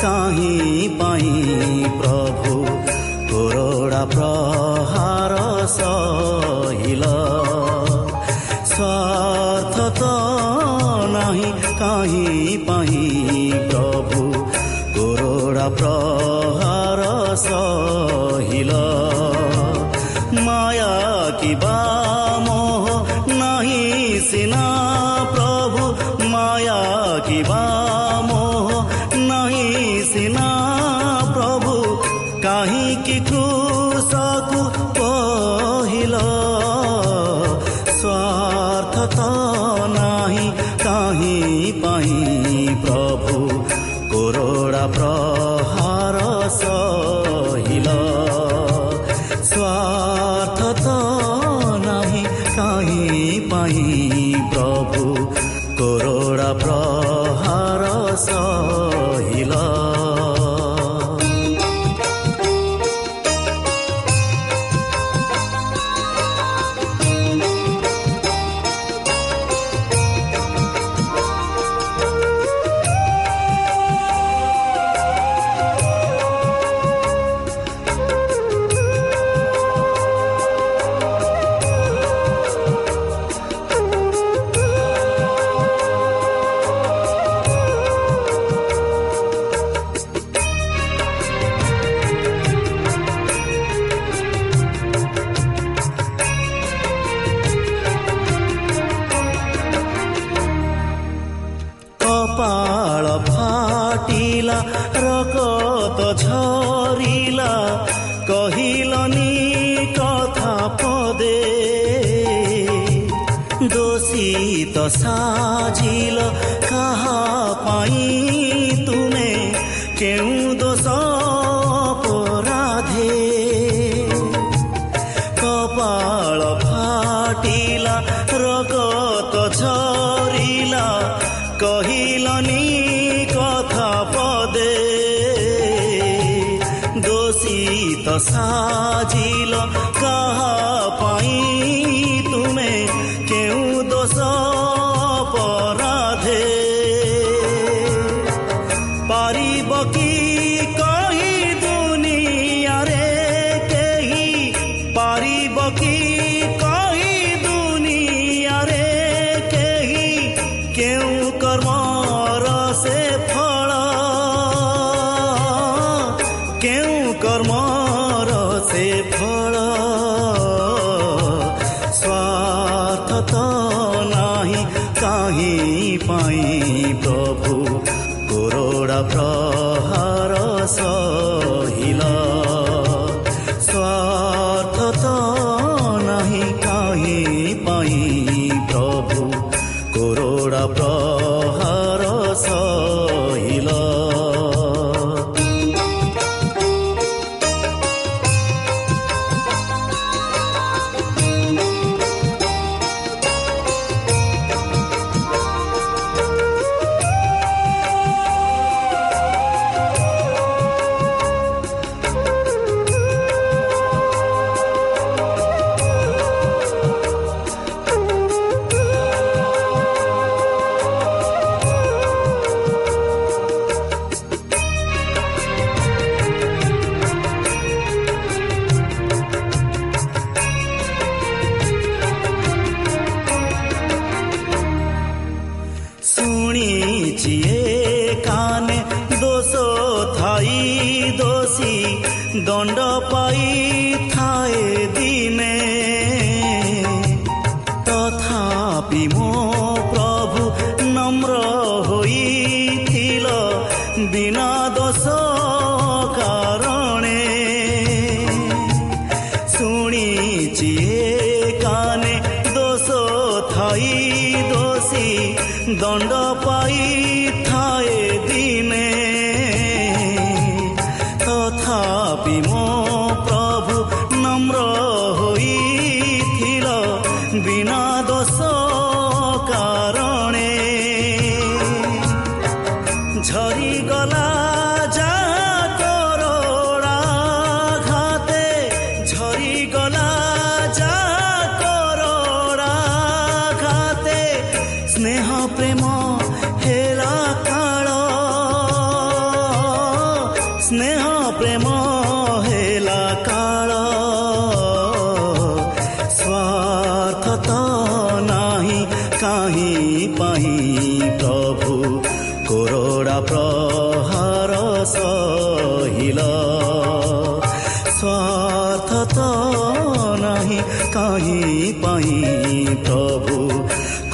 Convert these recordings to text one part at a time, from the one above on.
चाहिँ पाई प्रभु कोरोडा प्रहार सहिल। स्वार्थ त नाही कहीँ पाई प्रभु कोरोडा प्रहार सहिल। প্রভু করোড়া প্র দশা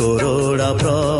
करोड़ा प्रॉ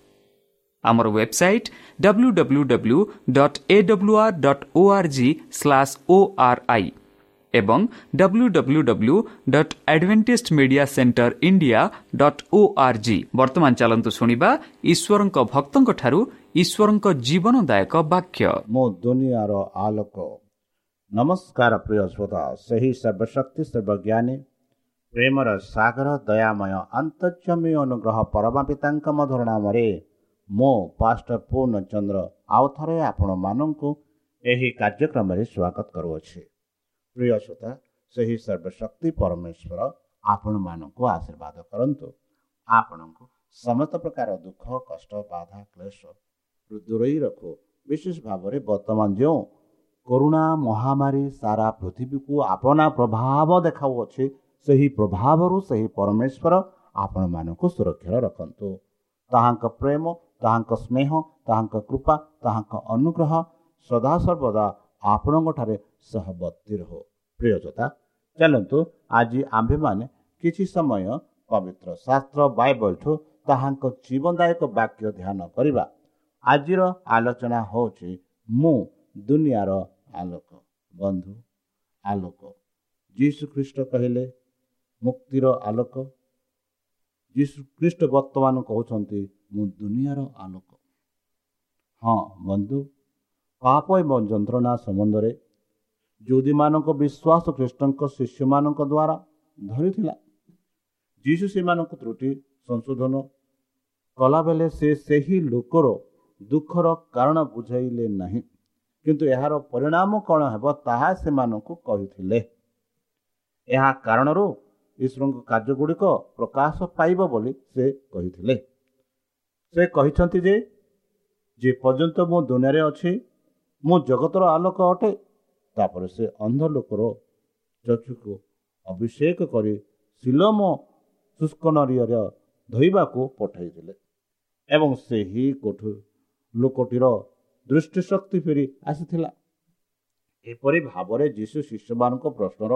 ଆମର website W W W dot A W R dot O R G slash O R I ଏବଂ W W W dot Adventist Media Centre India dot O R G ବର୍ତ୍ତମାନ ଚାଲନ୍ତୁ ଶୁଣିବା ଈଶ୍ୱରଙ୍କ ଭକ୍ତଙ୍କଠାରୁ ଈଶ୍ୱରଙ୍କ ଜୀବନଦାୟକ ବାକ୍ୟ ମୋ ଦୁନିଆର ଆଲୋକ ନମସ୍କାର ପ୍ରିୟ ଶ୍ରୋତା ସେହି ସର୍ବଶକ୍ତି ସର୍ବଜ୍ଞାନୀ ପ୍ରେମର ସାଗର ଦୟାମୟ ଅନ୍ତର୍ଜମୀ ଅନୁଗ୍ରହ ପରମା ପିତାଙ୍କ ମଧୁର ନାମରେ ମୁଁ ପାଷ୍ଟର ପୂର୍ଣ୍ଣଚନ୍ଦ୍ର ଆଉ ଥରେ ଆପଣମାନଙ୍କୁ ଏହି କାର୍ଯ୍ୟକ୍ରମରେ ସ୍ୱାଗତ କରୁଅଛି। ପ୍ରିୟ ଶ୍ରୋତା ସେହି ସର୍ବଶକ୍ତି ପରମେଶ୍ୱର ଆପଣମାନଙ୍କୁ ଆଶୀର୍ବାଦ କରନ୍ତୁ। ଆପଣଙ୍କୁ ସମସ୍ତ ପ୍ରକାର ଦୁଃଖ କଷ୍ଟ ବାଧା କ୍ଲେଶ ଦୂରେଇ ରଖୁ। ବିଶେଷ ଭାବରେ ବର୍ତ୍ତମାନ ଯେଉଁ କରୁଣା ମହାମାରୀ ସାରା ପୃଥିବୀକୁ ଆପଣା ପ୍ରଭାବ ଦେଖାଉଅଛି ସେହି ପ୍ରଭାବରୁ ସେହି ପରମେଶ୍ୱର ଆପଣମାନଙ୍କୁ ସୁରକ୍ଷାରେ ରଖନ୍ତୁ। ତାହାଙ୍କ ପ୍ରେମ ତାହାଙ୍କ ସ୍ନେହ ତାହାଙ୍କ କୃପା ତାହାଙ୍କ ଅନୁଗ୍ରହ ସଦାସର୍ବଦା ଆପଣଙ୍କଠାରେ ସହବର୍ତ୍ତୀ ରହୁ। ପ୍ରିୟଜତା ଚାଲନ୍ତୁ ଆଜି ଆମ୍ଭେମାନେ କିଛି ସମୟ ପବିତ୍ର ଶାସ୍ତ୍ର ବାଇବଲଠୁ ତାହାଙ୍କ ଜୀବନଦାୟକ ବାକ୍ୟ ଧ୍ୟାନ କରିବା। ଆଜିର ଆଲୋଚନା ହେଉଛି ମୁଁ ଦୁନିଆର ଆଲୋକ। ବନ୍ଧୁ ଆଲୋକ। ଯୀଶୁ ଖ୍ରୀଷ୍ଟ କହିଲେ ମୁକ୍ତିର ଆଲୋକ। ଯୀଶୁ ଖ୍ରୀଷ୍ଟ ବର୍ତ୍ତମାନ କହୁଛନ୍ତି ମୁଁ ଦୁନିଆର ଆଲୋକ। ହଁ ବନ୍ଧୁ ପାପ ଏବଂ ଯନ୍ତ୍ରଣା ସମ୍ବନ୍ଧରେ ଯୁଦୀମାନଙ୍କ ବିଶ୍ୱାସ ଖ୍ରୀଷ୍ଟଙ୍କ ଶିଷ୍ୟମାନଙ୍କ ଦ୍ୱାରା ଧରିଥିଲା। ଯୀଶୁ ସେମାନଙ୍କୁ ତ୍ରୁଟି ସଂଶୋଧନ କଲାବେଳେ ସେ ସେହି ଲୋକର ଦୁଃଖର କାରଣ ବୁଝାଇଲେ ନାହିଁ। କିନ୍ତୁ ଏହାର ପରିଣାମ କ'ଣ ହେବ ତାହା ସେମାନଙ୍କୁ କହିଥିଲେ। ଏହା କାରଣରୁ ଈଶ୍ୱରଙ୍କ କାର୍ଯ୍ୟଗୁଡ଼ିକ ପ୍ରକାଶ ପାଇବ ବୋଲି ସେ କହିଥିଲେ। ସେ କହିଛନ୍ତି ଯେ ଯେ ପର୍ଯ୍ୟନ୍ତ ମୁଁ ଦୁନିଆରେ ଅଛି ମୁଁ ଜଗତର ଆଲୋକ ଅଟେ ତାପରେ ସେ ଅନ୍ଧ ଲୋକର ଚକ୍ଷୁକୁ ଅଭିଷେକ କରି ଶିଲମ ଶୁଷ୍କ ନରିୟର ଧୋଇବାକୁ ପଠାଇଥିଲେ। ଏବଂ ସେହି କୋଠୁ ଲୋକଟିର ଦୃଷ୍ଟିଶକ୍ତି ଫେରି ଆସିଥିଲା। ଏପରି ଭାବରେ ଯୀଶୁ ଶିଷ୍ୟମାନଙ୍କ ପ୍ରଶ୍ନର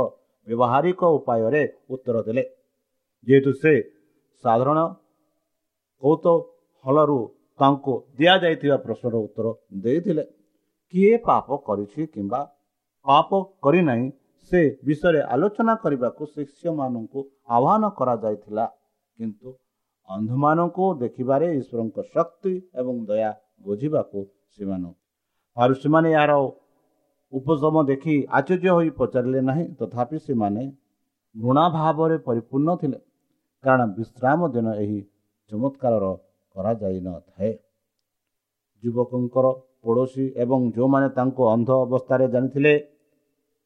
ବ୍ୟବହାରିକ ଉପାୟରେ ଉତ୍ତର ଦେଲେ। ଯେହେତୁ ସେ ସାଧାରଣ କୌତୂହଳରୁ ତାଙ୍କୁ ଦିଆଯାଇଥିବା ପ୍ରଶ୍ନର ଉତ୍ତର ଦେଇଥିଲେ। କିଏ ପାପ କରିଛି କିମ୍ବା ପାପ କରିନାହିଁ ସେ ବିଷୟରେ ଆଲୋଚନା କରିବାକୁ ଶିଷ୍ୟମାନଙ୍କୁ ଆହ୍ୱାନ କରାଯାଇଥିଲା। କିନ୍ତୁ ଅନ୍ଧମାନଙ୍କୁ ଦେଖିବାରେ ଈଶ୍ୱରଙ୍କ ଶକ୍ତି ଏବଂ ଦୟା ବୁଝିବାକୁ ସେମାନେ ଆଉ ସେମାନେ ଏହାର ଉପଶମ ଦେଖି ଆଶ୍ଚର୍ଯ୍ୟ ହୋଇ ପଚାରିଲେ ନାହିଁ ତଥାପି ସେମାନେ ଘୃଣା ଭାବରେ ପରିପୂର୍ଣ୍ଣ ଥିଲେ। କାରଣ ବିଶ୍ରାମ ଦିନ ଏହି ଚମତ୍କାରର କରାଯାଇନଥାଏ। ଯୁବକଙ୍କର ପଡ଼ୋଶୀ ଏବଂ ଯେଉଁମାନେ ତାଙ୍କୁ ଅନ୍ଧ ଅବସ୍ଥାରେ ଜାଣିଥିଲେ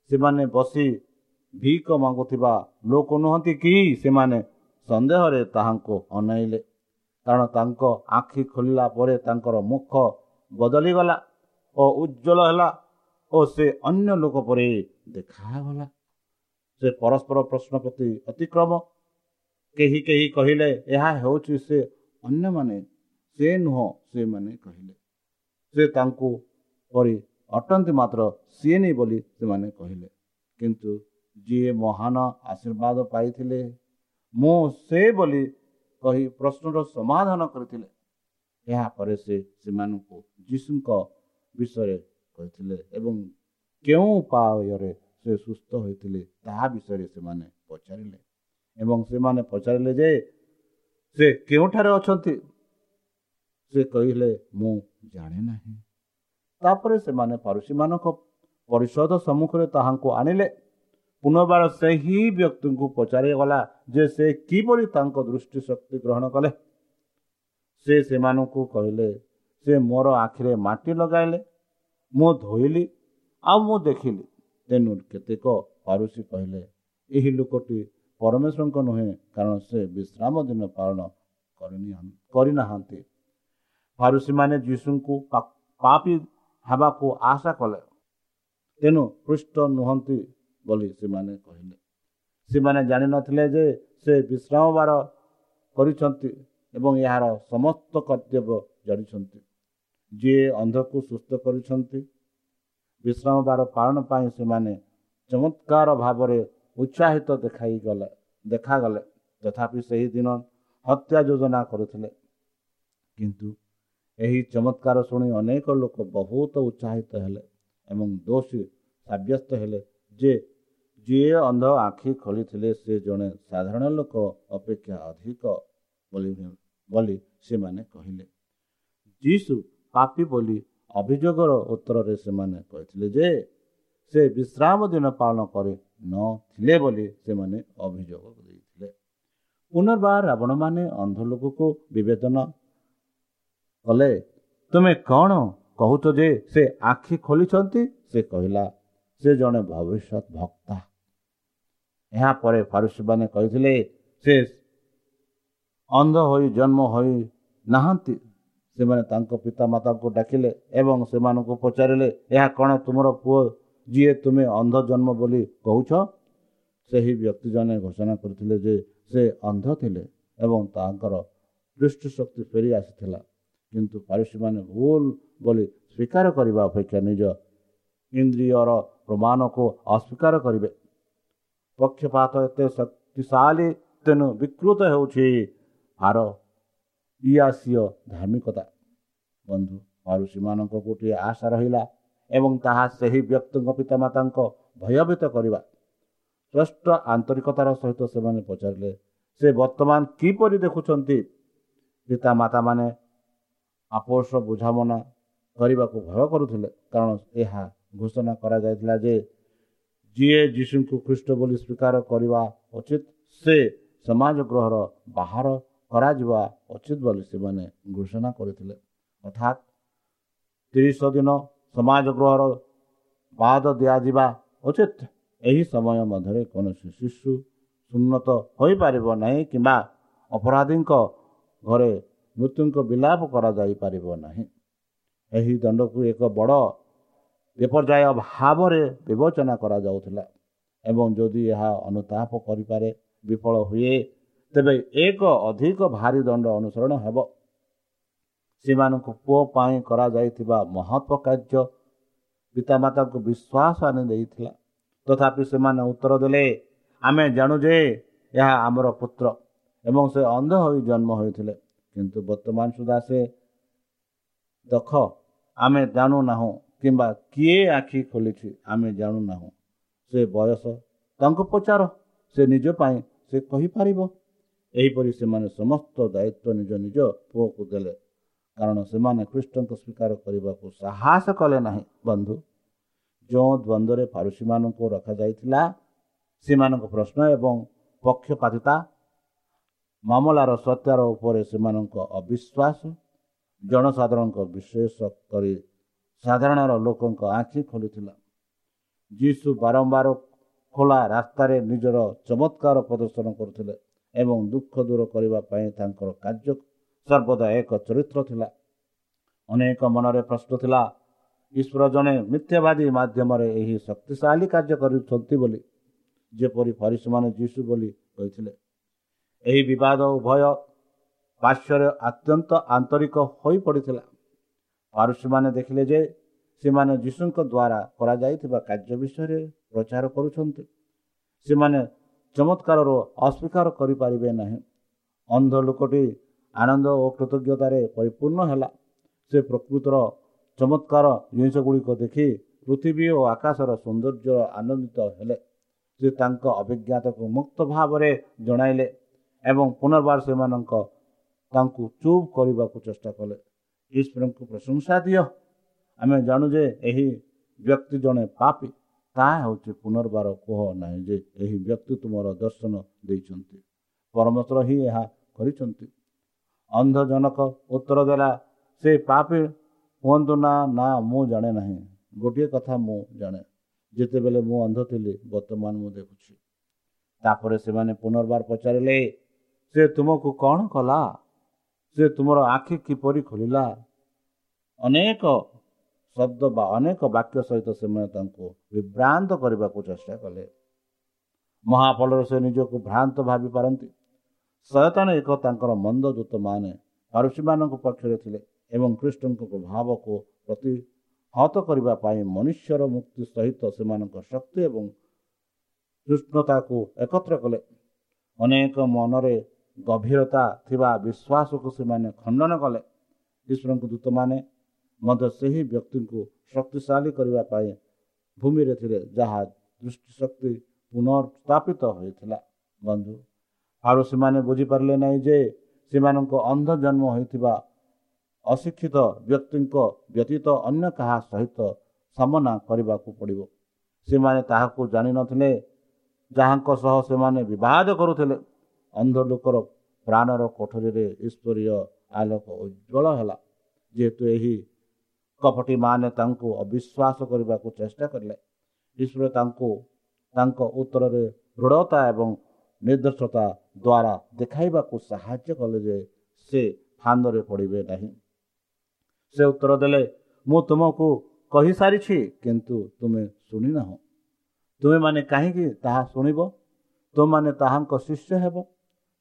ସେମାନେ ବସି ଭିକ ମାଗୁଥିବା ଲୋକ ନୁହନ୍ତି କି? ସେମାନେ ସନ୍ଦେହରେ ତାହାଙ୍କୁ ଅନାଇଲେ। କାରଣ ତାଙ୍କ ଆଖି ଖୋଲିଲା ପରେ ତାଙ୍କର ମୁଖ ବଦଳିଗଲା ଓ ଉଜ୍ଜଳ ହେଲା ଓ ସେ ଅନ୍ୟ ଲୋକ ପରି ଦେଖାଗଲା। ସେ ପରସ୍ପର ପ୍ରଶ୍ନ ପ୍ରତି ଅତିକ୍ରମ। କେହି କେହି କହିଲେ ଏହା ହେଉଛି ସେ ଅନ୍ୟମାନେ ସେ ନୁହଁ ସେମାନେ କହିଲେ। ସେ ତାଙ୍କୁ ପରି ଅଟନ୍ତି ମାତ୍ର ସିଏ ନେଇ ବୋଲି ସେମାନେ କହିଲେ। କିନ୍ତୁ ଯିଏ ମହାନ ଆଶୀର୍ବାଦ ପାଇଥିଲେ ମୁଁ ସେ ବୋଲି କହି ପ୍ରଶ୍ନର ସମାଧାନ କରିଥିଲେ ଏହାପରେ ସେ ସେମାନଙ୍କୁ ଯୀଶୁଙ୍କ ବିଷୟରେ କହିଥିଲେ ଏବଂ କେଉଁ ଉପାୟରେ ସେ ସୁସ୍ଥ ହୋଇଥିଲେ ତାହା ବିଷୟରେ ସେମାନେ ପଚାରିଲେ। ଏବଂ ସେମାନେ ପଚାରିଲେ ଯେ ସେ କେଉଁଠାରେ ଅଛନ୍ତି? ସେ କହିଲେ ମୁଁ ଜାଣେ ନାହିଁ। ତାପରେ ସେମାନେ ପାରୁସୀମାନଙ୍କ ପରିଷଦ ସମ୍ମୁଖରେ ତାହାଙ୍କୁ ଆଣିଲେ। ପୁନର୍ବାର ସେହି ବ୍ୟକ୍ତିଙ୍କୁ ପଚାରିଗଲା ଯେ ସେ କିପରି ତାଙ୍କ ଦୃଷ୍ଟି ଶକ୍ତି ଗ୍ରହଣ କଲେ। ସେ ସେମାନଙ୍କୁ କହିଲେ ସେ ମୋର ଆଖିରେ ମାଟି ଲଗାଇଲେ ମୁଁ ଧୋଇଲି ଆଉ ମୁଁ ଦେଖିଲି। ତେଣୁ କେତେକ ପାରୁସୀ କହିଲେ ଏହି ଲୋକଟି ପରମେଶ୍ୱରଙ୍କ ନୁହେଁ କାରଣ ସେ ବିଶ୍ରାମ ଦିନ ପାଳନ କରିନାହାନ୍ତି ଫାରୁସୀମାନେ ଯୀଶୁଙ୍କୁ ପାପି ହେବାକୁ ଆଶା କଲେ। ତେଣୁ ପୃଷ୍ଠ ନୁହନ୍ତି ବୋଲି ସେମାନେ କହିଲେ। ସେମାନେ ଜାଣିନଥିଲେ ଯେ ସେ ବିଶ୍ରାମବାର କରିଛନ୍ତି ଏବଂ ଏହାର ସମସ୍ତ କର୍ତ୍ତବ୍ୟ ଜାଣିଛନ୍ତି। ଯିଏ ଅନ୍ଧକୁ ସୁସ୍ଥ କରିଛନ୍ତି ବିଶ୍ରାମବାର ପାଳନ ପାଇଁ ସେମାନେ ଚମତ୍କାର ଭାବରେ ଉତ୍ସାହିତ ଦେଖାଇଗଲେ ଦେଖାଗଲେ। ତଥାପି ସେହି ଦିନ ହତ୍ୟା ଯୋଜନା କରୁଥିଲେ। କିନ୍ତୁ ଏହି ଚମତ୍କାର ଶୁଣି ଅନେକ ଲୋକ ବହୁତ ଉତ୍ସାହିତ ହେଲେ ଏବଂ ଦୋଷୀ ସାବ୍ୟସ୍ତ ହେଲେ ଯେ ଯିଏ ଅନ୍ଧ ଆଖି ଖୋଲିଥିଲେ ସେ ଜଣେ ସାଧାରଣ ଲୋକ ଅପେକ୍ଷା ଅଧିକ ବୋଲି ସେମାନେ କହିଲେ। ଯୀଶୁ ପାପି ବୋଲି ଅଭିଯୋଗର ଉତ୍ତରରେ ସେମାନେ କହିଥିଲେ ଯେ ସେ ବିଶ୍ରାମ ଦିନ ପାଳନ କରି ନଥିଲେ ବୋଲି ସେମାନେ ଅଭିଯୋଗ ଦେଇଥିଲେ। ପୁନର୍ବାର ରାବଣମାନେ ଅନ୍ଧ ଲୋକକୁ ବିବେଚନ କଲେ। ତୁମେ କ'ଣ କହୁଛ ଯେ ସେ ଆଖି ଖୋଲିଛନ୍ତି? ସେ କହିଲା ସେ ଜଣେ ଭବିଷ୍ୟତ ଭକ୍ତା ଏହାପରେ ଫାରୁସୀମାନେ କହିଥିଲେ ସେ ଅନ୍ଧ ହୋଇ ଜନ୍ମ ହୋଇ ନାହାନ୍ତି। ସେମାନେ ତାଙ୍କ ପିତାମାତାଙ୍କୁ ଡାକିଲେ ଏବଂ ସେମାନଙ୍କୁ ପଚାରିଲେ ଏହା କ'ଣ ତୁମର ପୁଅ ଯିଏ ତୁମେ ଅନ୍ଧ ଜନ୍ମ ବୋଲି କହୁଛ ସେହି ବ୍ୟକ୍ତି ଜଣେ ଘୋଷଣା କରିଥିଲେ ଯେ ସେ ଅନ୍ଧ ଥିଲେ ଏବଂ ତାଙ୍କର ଦୃଷ୍ଟିଶକ୍ତି ଫେରି ଆସିଥିଲା। କିନ୍ତୁ ପାରୁସୀମାନେ ଭୁଲ ବୋଲି ସ୍ୱୀକାର କରିବା ଅପେକ୍ଷା ନିଜ ଇନ୍ଦ୍ରିୟର ପ୍ରମାଣକୁ ଅସ୍ୱୀକାର କରିବେ। ପକ୍ଷପାତ ଏତେ ଶକ୍ତିଶାଳୀ ତେଣୁ ବିକୃତ ହେଉଛି ଆର ଇଆସିୟ ଧାର୍ମିକତା। ବନ୍ଧୁ ପାରୁସୀମାନଙ୍କ ଗୋଟିଏ ଆଶା ରହିଲା ଏବଂ ତାହା ସେହି ବ୍ୟକ୍ତିଙ୍କ ପିତାମାତାଙ୍କ ଭୟଭୀତ କରିବା। ଶ୍ରେଷ୍ଠ ଆନ୍ତରିକତାର ସହିତ ସେମାନେ ପଚାରିଲେ ସେ ବର୍ତ୍ତମାନ କିପରି ଦେଖୁଛନ୍ତି? ପିତାମାତାମାନେ ଆପୋଷ ବୁଝାମଣା କରିବାକୁ ଭୟ କରୁଥିଲେ କାରଣ ଏହା ଘୋଷଣା କରାଯାଇଥିଲା ଯେ ଯିଏ ଯୀଶୁଙ୍କୁ ଖ୍ରୀଷ୍ଟ ବୋଲି ସ୍ୱୀକାର କରିବା ଉଚିତ ସେ ସମାଜ ଗୃହର ବାହାର କରାଯିବା ଉଚିତ ବୋଲି ସେମାନେ ଘୋଷଣା କରିଥିଲେ। ଅର୍ଥାତ୍ ତିରିଶ ଦିନ ସମାଜ ଗୃହର ବାଦ ଦିଆଯିବା ଉଚିତ। ଏହି ସମୟ ମଧ୍ୟରେ କୌଣସି ଶିଶୁ ଉନ୍ନତ ହୋଇପାରିବ ନାହିଁ କିମ୍ବା ଅପରାଧୀଙ୍କ ଘରେ ମୃତ୍ୟୁଙ୍କ ବିଲାପ କରାଯାଇପାରିବ ନାହିଁ। ଏହି ଦଣ୍ଡକୁ ଏକ ବଡ଼ ବିପର୍ଯ୍ୟୟ ଭାବରେ ବିବେଚନା କରାଯାଉଥିଲା ଏବଂ ଯଦି ଏହା ଅନୁତାପ କରିପାରେ ବିଫଳ ହୁଏ ତେବେ ଏକ ଅଧିକ ଭାରି ଦଣ୍ଡ ଅନୁସରଣ ହେବ। ସେମାନଙ୍କୁ ପୁଅ ପାଇଁ କରାଯାଇଥିବା ମହତ୍ଵ କାର୍ଯ୍ୟ ପିତାମାତାଙ୍କୁ ବିଶ୍ୱାସ ଆଣି ଦେଇଥିଲା। ତଥାପି ସେମାନେ ଉତ୍ତର ଦେଲେ ଆମେ ଜାଣୁ ଯେ ଏହା ଆମର ପୁତ୍ର ଏବଂ ସେ ଅନ୍ଧ ହୋଇ ଜନ୍ମ ହୋଇଥିଲେ। କିନ୍ତୁ ବର୍ତ୍ତମାନ ସୁଦ୍ଧା ସେ ଦେଖ ଆମେ ଜାଣୁନାହୁଁ କିମ୍ବା କିଏ ଆଖି ଖୋଲିଛି ଆମେ ଜାଣୁନାହୁଁ ସେ ବୟସ ତାଙ୍କୁ ପଚାର ସେ ନିଜ ପାଇଁ ସେ କହିପାରିବ। ଏହିପରି ସେମାନେ ସମସ୍ତ ଦାୟିତ୍ୱ ନିଜ ନିଜ ପୁଅକୁ ଦେଲେ। କାରଣ ସେମାନେ ଖ୍ରୀଷ୍ଟଙ୍କୁ ସ୍ୱୀକାର କରିବାକୁ ସାହସ କଲେ ନାହିଁ। ବନ୍ଧୁ ଯେଉଁ ଦ୍ୱନ୍ଦ୍ୱରେ ଫାରୁସୀମାନଙ୍କୁ ରଖାଯାଇଥିଲା ସେମାନଙ୍କ ପ୍ରଶ୍ନ ଏବଂ ପକ୍ଷପାତିତା ମାମଲାର ସତ୍ୟର ଉପରେ ସେମାନଙ୍କ ଅବିଶ୍ୱାସ ଜନସାଧାରଣଙ୍କ ବିଶେଷ କରି ସାଧାରଣର ଲୋକଙ୍କ ଆଖି ଖୋଲିଥିଲା। ଯୀଶୁ ବାରମ୍ବାର ଖୋଲା ରାସ୍ତାରେ ନିଜର ଚମତ୍କାର ପ୍ରଦର୍ଶନ କରୁଥିଲେ ଏବଂ ଦୁଃଖ ଦୂର କରିବା ପାଇଁ ତାଙ୍କର କାର୍ଯ୍ୟ ସର୍ବଦା ଏକ ଚରିତ୍ର ଥିଲା। ଅନେକ ମନରେ ପ୍ରଶ୍ନ ଥିଲା ଈଶ୍ୱର ଜଣେ ମିଥ୍ୟାବାଦୀ ମାଧ୍ୟମରେ ଏହି ଶକ୍ତିଶାଳୀ କାର୍ଯ୍ୟ କରୁଛନ୍ତି ବୋଲି ଯେପରି ଫରିସମାନେ ଯୀଶୁ ବୋଲି କହିଥିଲେ। ଏହି ବିବାଦ ଉଭୟ ପାର୍ଶ୍ୱରେ ଅତ୍ୟନ୍ତ ଆନ୍ତରିକ ହୋଇପଡ଼ିଥିଲା। ପାରୁସୀମାନେ ଦେଖିଲେ ଯେ ସେମାନେ ଯୀଶୁଙ୍କ ଦ୍ୱାରା କରାଯାଇଥିବା କାର୍ଯ୍ୟ ବିଷୟରେ ପ୍ରଚାର କରୁଛନ୍ତି। ସେମାନେ ଚମତ୍କାରରୁ ଅସ୍ୱୀକାର କରିପାରିବେ ନାହିଁ। ଅନ୍ଧ ଲୋକଟି ଆନନ୍ଦ ଓ କୃତଜ୍ଞତାରେ ପରିପୂର୍ଣ୍ଣ ହେଲା। ସେ ପ୍ରକୃତର ଚମତ୍କାର ଜିନିଷ ଗୁଡ଼ିକ ଦେଖି ପୃଥିବୀ ଓ ଆକାଶର ସୌନ୍ଦର୍ଯ୍ୟ ଆନନ୍ଦିତ ହେଲେ। ସେ ତାଙ୍କ ଅଭିଜ୍ଞତାକୁ ମୁକ୍ତ ଭାବରେ ଜଣାଇଲେ ଏବଂ ପୁନର୍ବାର ସେମାନଙ୍କ ତାଙ୍କୁ ଚୁପ୍ କରିବାକୁ ଚେଷ୍ଟା କଲେ। ଈଶ୍ୱରଙ୍କୁ ପ୍ରଶଂସା ଦିଅ। ଆମେ ଜାଣୁ ଯେ ଏହି ବ୍ୟକ୍ତି ଜଣେ ପାପୀ। ତାହା ହେଉଛି ପୁନର୍ବାର କୁହ ନାହିଁ ଯେ ଏହି ବ୍ୟକ୍ତି ତୁମର ଦର୍ଶନ ଦେଇଛନ୍ତି। ପରମେଶ୍ୱର ହିଁ ଏହା କରିଛନ୍ତି। ଅନ୍ଧଜନକ ଉତ୍ତର ଦେଲା ସେ ପାପୀ ହୁଅନ୍ତୁ ନା ନା ମୁଁ ଜାଣେ ନାହିଁ। ଗୋଟିଏ କଥା ମୁଁ ଜାଣେ। ଯେତେବେଳେ ମୁଁ ଅନ୍ଧ ଥିଲି ବର୍ତ୍ତମାନ ମୁଁ ଦେଖୁଛି ତାପରେ ସେମାନେ ପୁନର୍ବାର ପଚାରିଲେ ସେ ତୁମକୁ କ'ଣ କଲା? ସେ ତୁମର ଆଖି କିପରି ଖୋଲିଲା ଅନେକ ଶବ୍ଦ ବା ଅନେକ ବାକ୍ୟ ସହିତ ସେମାନେ ତାଙ୍କୁ ବିଭ୍ରାନ୍ତ କରିବାକୁ ଚେଷ୍ଟା କଲେ। ମହାଫଳରେ ସେ ନିଜକୁ ଭ୍ରାନ୍ତ ଭାବି ପାରନ୍ତି। ଶୟତାନ ଏକ ତାଙ୍କର ମନ୍ଦ ଦୂତମାନେ ପାରୁସୀମାନଙ୍କ ପକ୍ଷରେ ଥିଲେ ଏବଂ କୃଷ୍ଣଙ୍କ ପ୍ରଭାବକୁ ପ୍ରତିହତ କରିବା ପାଇଁ ମନୁଷ୍ୟର ମୁକ୍ତି ସହିତ ସେମାନଙ୍କ ଶକ୍ତି ଏବଂ କୃଷ୍ଣତାକୁ ଏକତ୍ର କଲେ। ଅନେକ ମନରେ ଗଭୀରତା ଥିବା ବିଶ୍ୱାସକୁ ସେମାନେ ଖଣ୍ଡନ କଲେ। ଈଶ୍ୱରଙ୍କ ଦୂତମାନେ ମଧ୍ୟ ସେହି ବ୍ୟକ୍ତିଙ୍କୁ ଶକ୍ତିଶାଳୀ କରିବା ପାଇଁ ଭୂମିରେ ଥିଲେ ଯାହା ଦୃଷ୍ଟିଶକ୍ତି ପୁନର୍ସ୍ଥାପିତ ହୋଇଥିଲା। ବନ୍ଧୁ ଆଉ ସେମାନେ ବୁଝିପାରିଲେ ନାହିଁ ଯେ ସେମାନଙ୍କ ଅନ୍ଧ ଜନ୍ମ ହୋଇଥିବା ଅଶିକ୍ଷିତ ବ୍ୟକ୍ତିଙ୍କ ବ୍ୟତୀତ ଅନ୍ୟ କାହା ସହିତ ସାମନା କରିବାକୁ ପଡ଼ିବ। ସେମାନେ ତାହାକୁ ଜାଣିନଥିଲେ ଯାହାଙ୍କ ସହ ସେମାନେ ବିବାଦ କରୁଥିଲେ। ଅନ୍ଧ ଲୋକର ପ୍ରାଣର କୋଠରୀରେ ଈଶ୍ୱରୀୟ ଆଲୋକ ଉଜ୍ଜଳ ହେଲା। ଯେହେତୁ ଏହି କପଟିମାନେ ତାଙ୍କୁ ଅବିଶ୍ୱାସ କରିବାକୁ ଚେଷ୍ଟା କଲେ ଈଶ୍ୱର ତାଙ୍କୁ ତାଙ୍କ ଉତ୍ତରରେ ଦୃଢ଼ତା ଏବଂ ନିର୍ଦ୍ଦେଶତା ଦ୍ୱାରା ଦେଖାଇବାକୁ ସାହାଯ୍ୟ କଲେ ଯେ ସେ ଫାନ୍ଦରେ ପଡ଼ିବେ ନାହିଁ। ସେ ଉତ୍ତର ଦେଲେ ମୁଁ ତୁମକୁ କହିସାରିଛି କିନ୍ତୁ ତୁମେ ଶୁଣିନାହଁ। ତୁମେମାନେ କାହିଁକି ତାହା ଶୁଣିବ? ତୁମମାନେ ତାହାଙ୍କ ଶିଷ୍ୟ ହେବ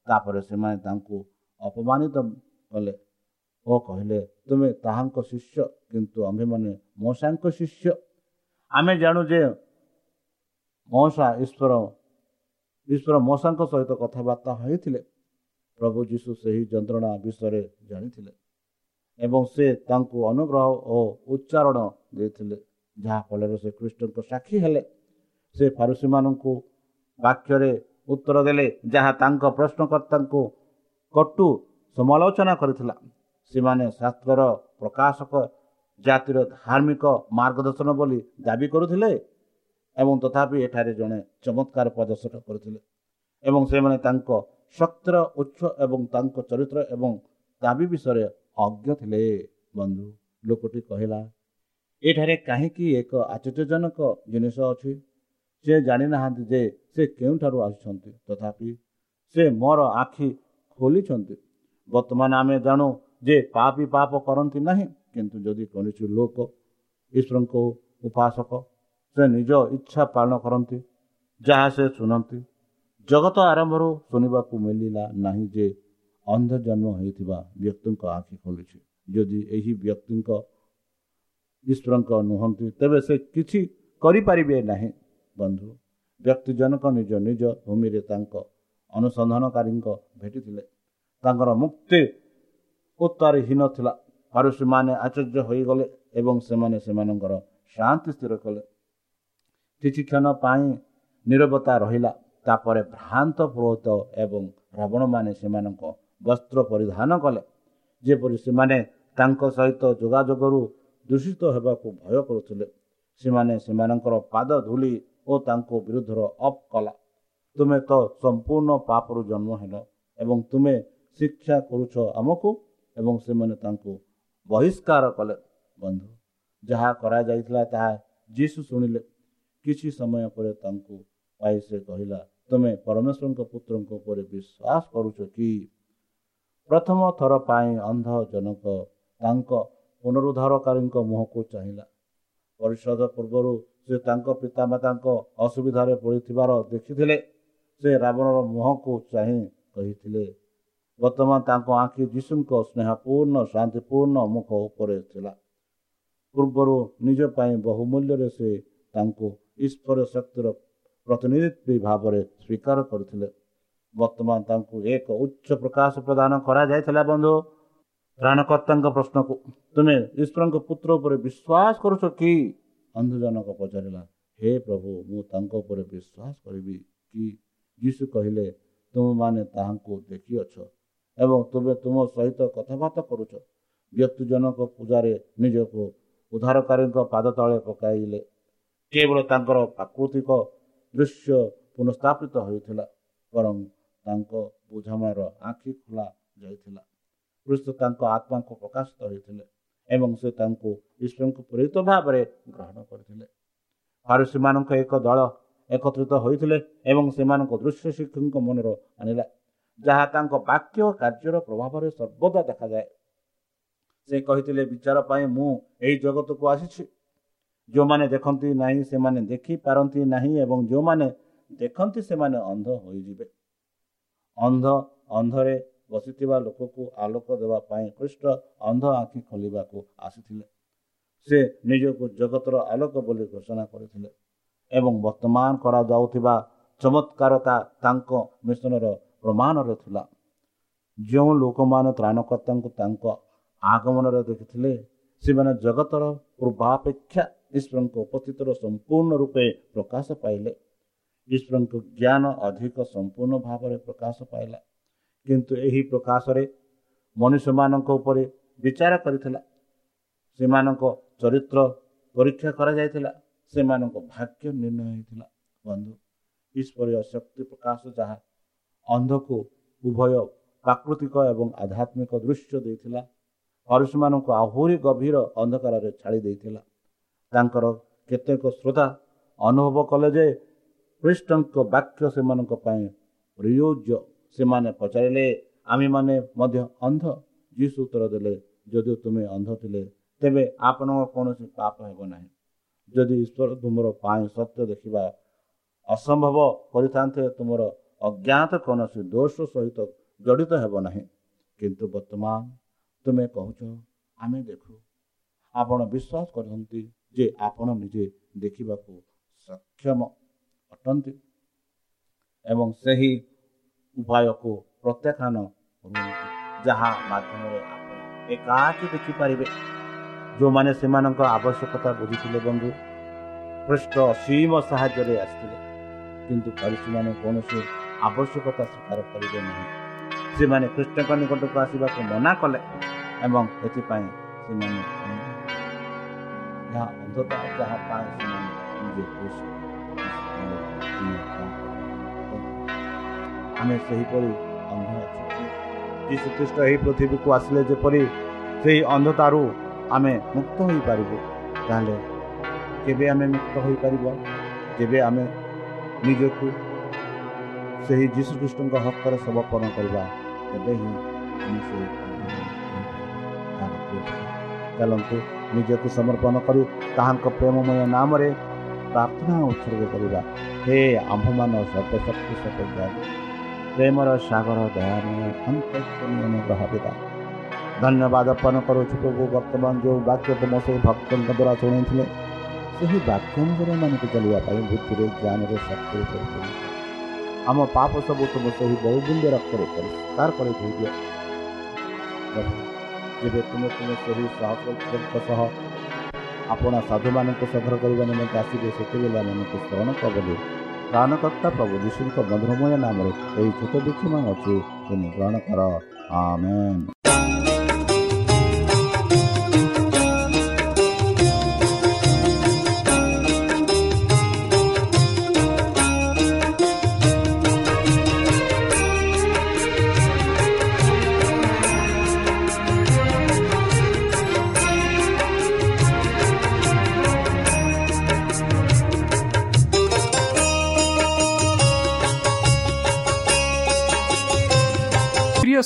ତାପରେ ସେମାନେ ତାଙ୍କୁ ଅପମାନିତ କଲେ ଓ କହିଲେ ତୁମେ ତାହାଙ୍କ ଶିଷ୍ୟ କିନ୍ତୁ ଆମ୍ଭେମାନେ ମଶାଙ୍କ ଶିଷ୍ୟ। ଆମେ ଜାଣୁ ଯେ ମଶା ଈଶ୍ୱର ଈଶ୍ୱର ମଶାଙ୍କ ସହିତ କଥାବାର୍ତ୍ତା ହୋଇଥିଲେ। ପ୍ରଭୁ ଯୀଶୁ ସେହି ଯନ୍ତ୍ରଣା ବିଷୟରେ ଜାଣିଥିଲେ ଏବଂ ସେ ତାଙ୍କୁ ଅନୁଗ୍ରହ ଓ ଉଚ୍ଚାରଣ ଦେଇଥିଲେ ଯାହାଫଳରେ ସେ କୃଷ୍ଣଙ୍କ ସାକ୍ଷୀ ହେଲେ। ସେ ଫାରୁସୀମାନଙ୍କୁ ବାକ୍ୟରେ ଉତ୍ତର ଦେଲେ ଯାହା ତାଙ୍କ ପ୍ରଶ୍ନକର୍ତ୍ତାଙ୍କୁ କଟୁ ସମାଲୋଚନା କରିଥିଲା। ସେମାନେ ଶାସ୍ତ୍ରର ପ୍ରକାଶକ ଜାତିର ଧାର୍ମିକ ମାର୍ଗଦର୍ଶନ ବୋଲି ଦାବି କରୁଥିଲେ ଏବଂ ତଥାପି ଏଠାରେ ଜଣେ ଚମତ୍କାର ପ୍ରଦର୍ଶନ କରିଥିଲେ ଏବଂ ସେମାନେ ତାଙ୍କ ଶକ୍ତିର ଉତ୍ସ ଏବଂ ତାଙ୍କ ଚରିତ୍ର ଏବଂ ଦାବି ବିଷୟରେ ଅଜ୍ଞ ଥିଲେ। ବନ୍ଧୁ ଲୋକଟି କହିଲା ଏଠାରେ କାହିଁକି ଏକ ଆଶ୍ଚର୍ଯ୍ୟଜନକ ଜିନିଷ ଅଛି? ସେ ଜାଣିନାହାନ୍ତି ଯେ ସେ କେଉଁଠାରୁ ଆସୁଛନ୍ତି। ତଥାପି ସେ ମୋର ଆଖି ଖୋଲିଛନ୍ତି। ବର୍ତ୍ତମାନ ଆମେ ଜାଣୁ ଯେ ପାପି ପାପ କରନ୍ତି ନାହିଁ। କିନ୍ତୁ ଯଦି କୌଣସି ଲୋକ ଈଶ୍ୱରଙ୍କୁ ଉପାସକ ସେ ନିଜ ଇଚ୍ଛା ପାଳନ କରନ୍ତି ଯାହା ସେ ଶୁଣନ୍ତି। ଜଗତ ଆରମ୍ଭରୁ ଶୁଣିବାକୁ ମିଳିଲା ନାହିଁ ଯେ ଅନ୍ଧ ଜନ୍ମ ହୋଇଥିବା ବ୍ୟକ୍ତିଙ୍କ ଆଖି ଖୋଲୁଛି। ଯଦି ଏହି ବ୍ୟକ୍ତିଙ୍କ ଈଶ୍ୱରଙ୍କ ନୁହନ୍ତି ତେବେ ସେ କିଛି କରିପାରିବେ ନାହିଁ। ବନ୍ଧୁ ବ୍ୟକ୍ତି ଜଣକ ନିଜ ନିଜ ଭୂମିରେ ତାଙ୍କ ଅନୁସନ୍ଧାନକାରୀଙ୍କ ଭେଟିଥିଲେ। ତାଙ୍କର ମୁକ୍ତି ଉତ୍ତରହୀନ ଥିଲା। ଫାରୁସୀମାନେ ଆଶ୍ଚର୍ଯ୍ୟ ହୋଇଗଲେ ଏବଂ ସେମାନେ ସେମାନଙ୍କର ଶାନ୍ତି ସ୍ଥିର କଲେ। କିଛି କ୍ଷଣ ପାଇଁ ନିରବତା ରହିଲା। ତାପରେ ଭ୍ରାନ୍ତ ପୁରୋହିତ ଏବଂ ରାବଣମାନେ ସେମାନଙ୍କ ବସ୍ତ୍ର ପରିଧାନ କଲେ। ଯେପରି ସେମାନେ ତାଙ୍କ ସହିତ ଯୋଗାଯୋଗରୁ ଦୂଷିତ ହେବାକୁ ଭୟ କରୁଥିଲେ ସେମାନେ ସେମାନଙ୍କର ପାଦ ଧୂଳି ଓ ତାଙ୍କ ବିରୁଦ୍ଧର ଅପ୍ କଲା। ତୁମେ ତ ସମ୍ପୂର୍ଣ୍ଣ ପାପରୁ ଜନ୍ମ ହେଲ ଏବଂ ତୁମେ ଶିକ୍ଷା କରୁଛ ଆମକୁ ଏବଂ ସେମାନେ ତାଙ୍କୁ ବହିଷ୍କାର କଲେ। ବନ୍ଧୁ ଯାହା କରାଯାଇଥିଲା ତାହା ଯୀଶୁ ଶୁଣିଲେ। କିଛି ସମୟ ପରେ ତାଙ୍କୁ ପାଇ ସେ କହିଲା ତୁମେ ପରମେଶ୍ୱରଙ୍କ ପୁତ୍ରଙ୍କ ଉପରେ ବିଶ୍ୱାସ କରୁଛ କି? ପ୍ରଥମ ଥର ପାଇଁ ଅନ୍ଧ ଜନକ ତାଙ୍କ ପୁନରୁଦ୍ଧାରକାରୀଙ୍କ ମୁହଁକୁ ଚାହିଁଲା। ପରିଷଦ ପୂର୍ବରୁ ସେ ତାଙ୍କ ପିତାମାତାଙ୍କ ଅସୁବିଧାରେ ପଡ଼ିଥିବାର ଦେଖିଥିଲେ। ସେ ରାବଣର ମୁହଁକୁ ଚାହିଁ କହିଥିଲେ ବର୍ତ୍ତମାନ ତାଙ୍କ ଆଖି ଯୀଶୁଙ୍କ ସ୍ନେହପୂର୍ଣ୍ଣ ଶାନ୍ତିପୂର୍ଣ୍ଣ ମୁଖ ଉପରେ ଥିଲା। ପୂର୍ବରୁ ନିଜ ପାଇଁ ବହୁମୂଲ୍ୟରେ ସେ ତାଙ୍କୁ ଈଶ୍ୱର ଶକ୍ତିର ପ୍ରତିନିଧିତ୍ୱ ଭାବରେ ସ୍ୱୀକାର କରିଥିଲେ। ବର୍ତ୍ତମାନ ତାଙ୍କୁ ଏକ ଉଚ୍ଚ ପ୍ରକାଶ ପ୍ରଦାନ କରାଯାଇଥିଲା ବନ୍ଧୁ। ତ୍ରାଣକର୍ତ୍ତାଙ୍କ ପ୍ରଶ୍ନକୁ ତୁମେ ଈଶ୍ୱରଙ୍କ ପୁତ୍ର ଉପରେ ବିଶ୍ୱାସ କରୁଛ କି? ଅନ୍ଧଜନକ ପଚାରିଲା ହେ ପ୍ରଭୁ ମୁଁ ତାଙ୍କ ଉପରେ ବିଶ୍ୱାସ କରିବି କି? ଯୀଶୁ କହିଲେ ତୁମମାନେ ତାହାଙ୍କୁ ଦେଖିଅଛ ଏବଂ ତୁମେ ତୁମ ସହିତ କଥାବାର୍ତ୍ତା କରୁଛ। ବ୍ୟକ୍ତି ଜଣକ ପୂଜାରେ ନିଜକୁ ଉଦ୍ଧାରକାରୀଙ୍କ ପାଦ ତଳେ ପକାଇଲେ। କେବଳ ତାଙ୍କର ପ୍ରାକୃତିକ ଦୃଶ୍ୟ ପୁନଃସ୍ଥାପିତ ହୋଇଥିଲା ବରଂ ତାଙ୍କ ବୁଝାମଣାର ଆଖି ଖୋଲା ଯାଇଥିଲା। କୃଷ୍ଣ ତାଙ୍କ ଆତ୍ମାକୁ ପ୍ରକାଶିତ ହୋଇଥିଲେ ଏବଂ ସେ ତାଙ୍କୁ ଈଶ୍ୱରଙ୍କ ପ୍ରେରିତ ଭାବରେ ଗ୍ରହଣ କରିଥିଲେ। ଫାରୁସୀମାନଙ୍କ ଏକ ଦଳ ଏକତ୍ରିତ ହୋଇଥିଲେ ଏବଂ ସେମାନଙ୍କ ଦୃଶ୍ୟ ଶିକ୍ଷକଙ୍କ ମନର ଆଣିଲା ଯାହା ତାଙ୍କ ବାକ୍ୟ କାର୍ଯ୍ୟର ପ୍ରଭାବରେ ସର୍ବଦା ଦେଖାଯାଏ। ସେ କହିଥିଲେ ବିଚାର ପାଇଁ ମୁଁ ଏହି ଜଗତକୁ ଆସିଛି। ଯେଉଁମାନେ ଦେଖନ୍ତି ନାହିଁ ସେମାନେ ଦେଖିପାରନ୍ତି ନାହିଁ ଏବଂ ଯେଉଁମାନେ ଦେଖନ୍ତି ସେମାନେ ଅନ୍ଧ ହୋଇଯିବେ। ଅନ୍ଧ ଅନ୍ଧରେ ବସିଥିବା ଲୋକକୁ ଆଲୋକ ଦେବା ପାଇଁ କୃଷ୍ଣ ଅନ୍ଧ ଆଖି ଖୋଲିବାକୁ ଆସିଥିଲେ। ସେ ନିଜକୁ ଜଗତର ଆଲୋକ ବୋଲି ଘୋଷଣା କରିଥିଲେ ଏବଂ ବର୍ତ୍ତମାନ କରାଯାଉଥିବା ଚମତ୍କାରତା ତାଙ୍କ ମିଶନର ପ୍ରମାଣରେ ଥିଲା। ଯେଉଁ ଲୋକମାନେ ତ୍ରାଣକର୍ତ୍ତାଙ୍କୁ ତାଙ୍କ ଆଗମନରେ ଦେଖିଥିଲେ ସେମାନେ ଜଗତର ପୂର୍ବାପେକ୍ଷା ଈଶ୍ୱରଙ୍କ ଉପସ୍ଥିତିର ସମ୍ପୂର୍ଣ୍ଣ ରୂପେ ପ୍ରକାଶ ପାଇଲେ। ଈଶ୍ୱରଙ୍କ ଜ୍ଞାନ ଅଧିକ ସମ୍ପୂର୍ଣ୍ଣ ଭାବରେ ପ୍ରକାଶ ପାଇଲା। କିନ୍ତୁ ଏହି ପ୍ରକାଶରେ ମନୁଷ୍ୟମାନଙ୍କ ଉପରେ ବିଚାର କରିଥିଲା। ସେମାନଙ୍କ ଚରିତ୍ର ପରୀକ୍ଷା କରାଯାଇଥିଲା। ସେମାନଙ୍କ ଭାଗ୍ୟ ନିର୍ଣ୍ଣୟ ହୋଇଥିଲା। ବନ୍ଧୁ ଈଶ୍ୱରୀୟ ଶକ୍ତି ପ୍ରକାଶ ଯାହା ଅନ୍ଧକୁ ଉଭୟ ପ୍ରାକୃତିକ ଏବଂ ଆଧ୍ୟାତ୍ମିକ ଦୃଶ୍ୟ ଦେଇଥିଲା ପରୁଷମାନଙ୍କୁ ଆହୁରି ଗଭୀର ଅନ୍ଧକାରରେ ଛାଡ଼ି ଦେଇଥିଲା। ତାଙ୍କର କେତେକ ଶ୍ରୋତା ଅନୁଭବ କଲେ ଯେ ଖ୍ରୀଷ୍ଟଙ୍କ ବାକ୍ୟ ସେମାନଙ୍କ ପାଇଁ ପ୍ରୟୋଜ୍ୟ। ସେମାନେ ପଚାରିଲେ ଆମେମାନେ ମଧ୍ୟ ଅନ୍ଧ? ଯୀଶୁ ଉତ୍ତର ଦେଲେ ଯଦି ତୁମେ ଅନ୍ଧ ଥିଲେ ତେବେ ଆପଣଙ୍କ କୌଣସି ପାପ ହେବ ନାହିଁ। ଯଦି ଈଶ୍ୱର ତୁମର ପାଇଁ ସତ୍ୟ ଦେଖିବା ଅସମ୍ଭବ କରିଥାନ୍ତେ ତୁମର ଅଜ୍ଞାତ କୌଣସି ଦୋଷ ସହିତ ଜଡ଼ିତ ହେବ ନାହିଁ। କିନ୍ତୁ ବର୍ତ୍ତମାନ ତୁମେ କହୁଛ ଆମେ ଦେଖୁ। ଆପଣ ବିଶ୍ୱାସ କରନ୍ତି ଯେ ଆପଣ ନିଜେ ଦେଖିବାକୁ ସକ୍ଷମ ଅଟନ୍ତି ଏବଂ ସେହି ଉପାୟକୁ ପ୍ରତ୍ୟାଖ୍ୟାନ କରନ୍ତି ଯାହା ମାଧ୍ୟମରେ ଆପଣ ଏକାକି ଦେଖିପାରିବେ। ଯେଉଁମାନେ ସେମାନଙ୍କ ଆବଶ୍ୟକତା ବୁଝିଥିଲେ ବନ୍ଧୁ ପୃଷ୍ଠ ଅସୀମ ସାହାଯ୍ୟରେ ଆସିଥିଲେ କିନ୍ତୁ ପରିସୀମାନେ କୌଣସି ଆବଶ୍ୟକତା ସ୍ୱୀକାର କରିବେ ନାହିଁ। ସେମାନେ କୃଷ୍ଣଙ୍କ ନିକଟକୁ ଆସିବାକୁ ମନା କଲେ ଏବଂ ଏଥିପାଇଁ ସେମାନେ ଯାହା ଅନ୍ଧତା ଯାହା ପାଇଁ ସେମାନେ ନିଜେ ଆମେ ସେହିପରି ଅନ୍ଧ ଅଛୁ ଯୀଶୁଖ୍ରୀଷ୍ଟ ଏହି ପୃଥିବୀକୁ ଆସିଲେ ଯେପରି ସେହି ଅନ୍ଧତାରୁ ଆମେ ମୁକ୍ତ ହୋଇପାରିବୁ ତାହେଲେ କେବେ ଆମେ ମୁକ୍ତ ହୋଇପାରିବା ଯେବେ ଆମେ ନିଜକୁ ସେହି ଯୀଶୁଖ୍ରୀଷ୍ଟଙ୍କ ହସ୍ତରେ ସମର୍ପଣ କରିବା ତେବେ ହିଁ ଆମେ ସେହି ଚାଲନ୍ତୁ ନିଜକୁ ସମର୍ପଣ କରି ତାହାଙ୍କ ପ୍ରେମମୟ ନାମରେ ପ୍ରାର୍ଥନା ଉତ୍ସର୍ଗ କରିବା ହେ ଆମ୍ଭମାନ ସର୍ବଶକ୍ତି ସତ୍ୟାଜ୍ଞାନୀ ପ୍ରେମର ସାଗର ଦୟାମୟ ଅନୁଗ୍ରହ ପିତା ଧନ୍ୟବାଦ ଅର୍ପଣ କରୁଛୁ ପ୍ରଭୁ ବର୍ତ୍ତମାନ ଯେଉଁ ବାକ୍ୟ ତୁମ ସେହି ଭକ୍ତଙ୍କ ଦ୍ୱାରା ଶୁଣିଥିଲେ ସେହି ବାକ୍ୟ ଅନୁସାରେ ଏମାନଙ୍କୁ ଚାଲିବା ପାଇଁ ବୁଦ୍ଧିରେ ଜ୍ଞାନରେ ଶକ୍ତିରେ ପରିପୂର୍ଣ୍ଣ ଆମ ପାପ ସବୁ ତୁମ ସେହି ବହୁମୂଲ୍ୟ ରକ୍ତରେ ପରିଷ୍କାର କରି ଧୋଇଦିଅ ପ୍ରଭୁ ଯେବେ ତୁମେ ତୁମେ ସେହି ସହସ୍ରଙ୍କ ସହ ଆପଣା ସାଧୁମାନଙ୍କୁ ସଘର କରିବା ନିମନ୍ତେ ଆସିବେ ସେତେବେଳେ ଆମମାନଙ୍କୁ ସ୍ମରଣ କର ବୋଲି ପ୍ରାଣକର୍ତ୍ତା ପ୍ରଭୁ ଯୀଶୁଙ୍କ ମଧୁରମୟ ନାମରେ ଏହି ଛୋଟ ବିକ୍ଷମ ଅଛି। ତୁମେ ଗ୍ରହଣ କର। ଆମେନ୍।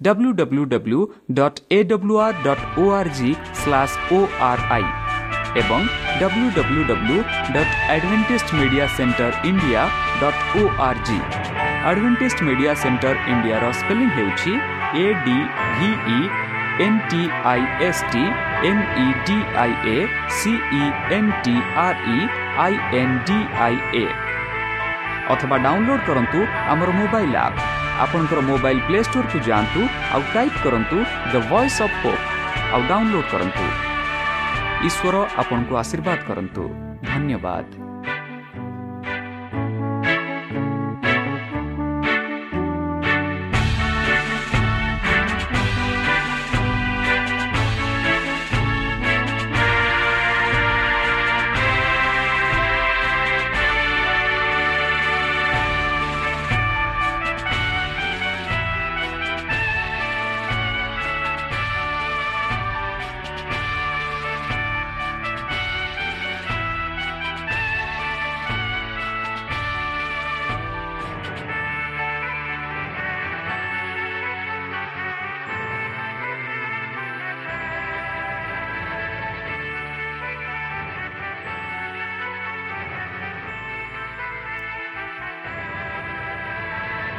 W W W dot A W R dot O R G slash O R I ଏବଂ W W W dot advantage media centre India dot O R G advantage media centre ଇଣ୍ଡିଆର ସ୍ପେଲିଂ ହେଉଛି A D V E N T I S T M E D I A C E N T R E I N D I A ଅଥବା download କରନ୍ତୁ ଆମର mobile app आपणकर mobile play store को आउ type करतु the voice पोप hope आउ download करतु ईश्वर आपण आशीर्वाद करतु धन्यवाद